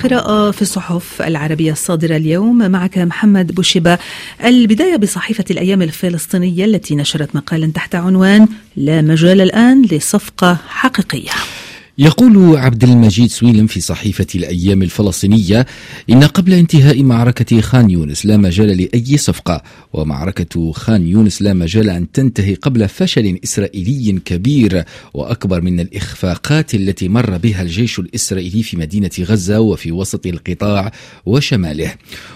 قراءة في الصحف العربية الصادرة اليوم معك محمد بوشبة البداية بصحيفة الأيام الفلسطينية التي نشرت مقالا تحت عنوان لا مجال الآن لصفقة حقيقية يقول عبد المجيد سويلم في صحيفة الأيام الفلسطينية إن قبل انتهاء معركة خان يونس لا مجال لأي صفقة ومعركة خان يونس لا مجال أن تنتهي قبل فشل إسرائيلي كبير وأكبر من الإخفاقات التي مر بها الجيش الإسرائيلي في مدينة غزة وفي وسط القطاع وشماله.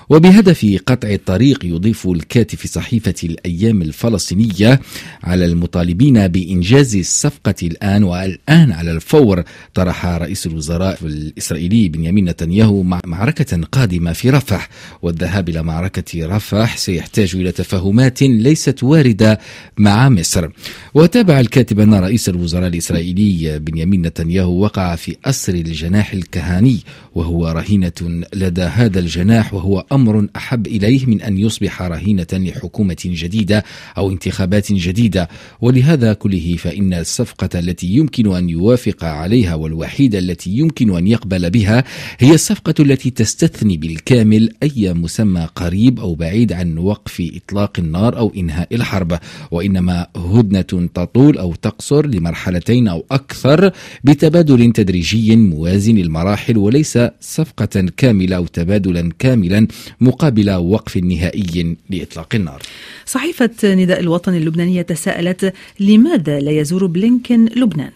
وبهدف قطع الطريق يضيف الكاتب في صحيفة الأيام الفلسطينية على المطالبين بإنجاز الصفقة الآن والآن على الفور طرح رئيس الوزراء الإسرائيلي بنيامين نتنياهو معركة قادمة في رفح. والذهاب إلى معركة رفح سيحتاج إلى تفاهمات ليست واردة مع مصر. وتابع الكاتب أن رئيس الوزراء الإسرائيلي بنيامين نتنياهو وقع في أسر الجناح الكهاني وهو رهينة لدى هذا الجناح وهو أمر أحب إليه من أن يصبح رهينة لحكومة جديدة أو انتخابات جديدة. ولهذا كله فإن الصفقة التي يمكن أن يوافق عليها والوحيدة التي يمكن أن يقبل بها هي الصفقة التي تستثني بالكامل أي مسمى قريب أو بعيد عن وقف إطلاق النار أو إنهاء الحرب وإنما هدنة تطول أو تقصر لمرحلتين أو أكثر بتبادل تدريجي موازن المراحل وليس صفقة كاملة أو تبادلا كاملا مقابل وقف نهائي لإطلاق النار صحيفة نداء الوطن اللبنانية تساءلت لماذا لا يزور بلينكن لبنان؟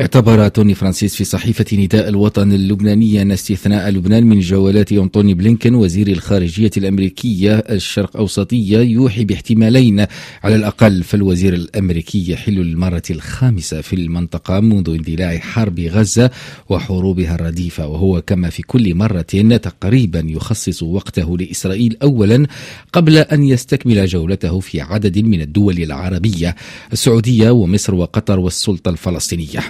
اعتبر توني فرانسيس في صحيفة نداء الوطن اللبنانية أن استثناء لبنان من جولات أنطوني بلينكن وزير الخارجية الأمريكية الشرق أوسطية يوحي باحتمالين على الأقل فالوزير الأمريكي يحل للمرة الخامسة في المنطقة منذ اندلاع حرب غزة وحروبها الرديفة وهو كما في كل مرة تقريبا يخصص وقته لإسرائيل أولا قبل أن يستكمل جولته في عدد من الدول العربية السعودية ومصر وقطر والسلطة الفلسطينية.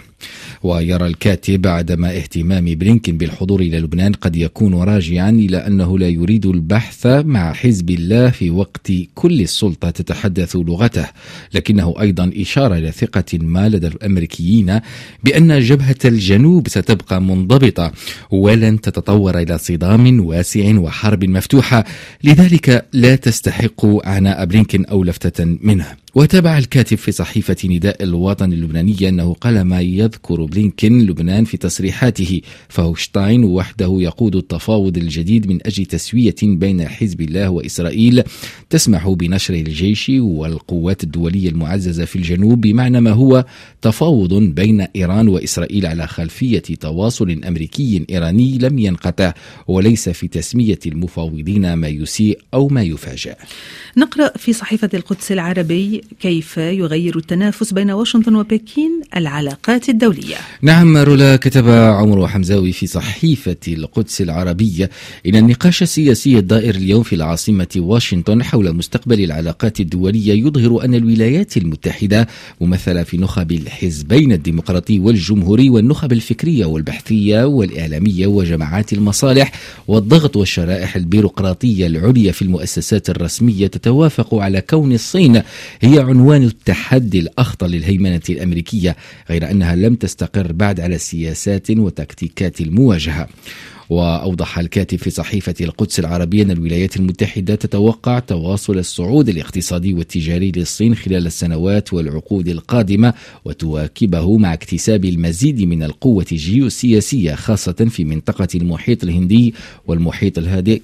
ويرى الكاتب عدم اهتمام بلينكن بالحضور إلى لبنان قد يكون راجعا إلى أنه لا يريد البحث مع حزب الله في وقت كل السلطة تتحدث لغته لكنه أيضا إشارة إلى ثقة ما لدى الأمريكيين بأن جبهة الجنوب ستبقى منضبطة ولن تتطور إلى صدام واسع وحرب مفتوحة لذلك لا تستحق عناء بلينكن أو لفتة منه وتابع الكاتب في صحيفة نداء الوطن اللبنانية أنه قال ما يذكر بلينكن لبنان في تصريحاته. فهوشتاين وحده يقود التفاوض الجديد من أجل تسوية بين حزب الله وإسرائيل. تسمح بنشر الجيش والقوات الدولية المعززة في الجنوب بمعنى ما هو تفاوض بين إيران وإسرائيل على خلفية تواصل أمريكي إيراني لم ينقطع وليس في تسمية المفاوضين ما يسيء أو ما يفاجأ. نقرأ في صحيفة القدس العربي كيف يغير التنافس بين واشنطن وبكين العلاقات الدولية؟ نعم رولا كتب عمر حمزاوي في صحيفة القدس العربية إن النقاش السياسي الدائر اليوم في العاصمة واشنطن حول مستقبل العلاقات الدولية يظهر أن الولايات المتحدة ممثلة في نخب الحزبين الديمقراطي والجمهوري والنخب الفكرية والبحثية والإعلامية وجماعات المصالح والضغط والشرائح البيروقراطية العليا في المؤسسات الرسمية تتوافق على كون الصين هي عنوان التحدي الأخطر للهيمنة الأمريكية غير أنها لم تستقر بعد على سياسات وتكتيكات المواجهة. وأوضح الكاتب في صحيفة القدس العربية أن الولايات المتحدة تتوقع تواصل الصعود الاقتصادي والتجاري للصين خلال السنوات والعقود القادمة وتواكبه مع اكتساب المزيد من القوة الجيوسياسية خاصة في منطقة المحيط الهندي والمحيط الهادئ.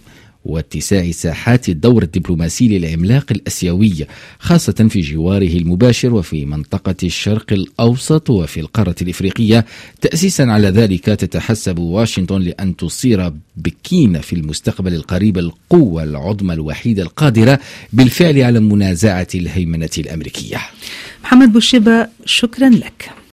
واتساع ساحات الدور الدبلوماسي للعملاق الأسيوي خاصة في جواره المباشر وفي منطقة الشرق الأوسط وفي القارة الإفريقية تاسيسا على ذلك تتحسب واشنطن لأن تصير بكين في المستقبل القريب القوة العظمى الوحيدة القادرة بالفعل على منازعة الهيمنة الأمريكية. محمد بوشيبة شكرا لك.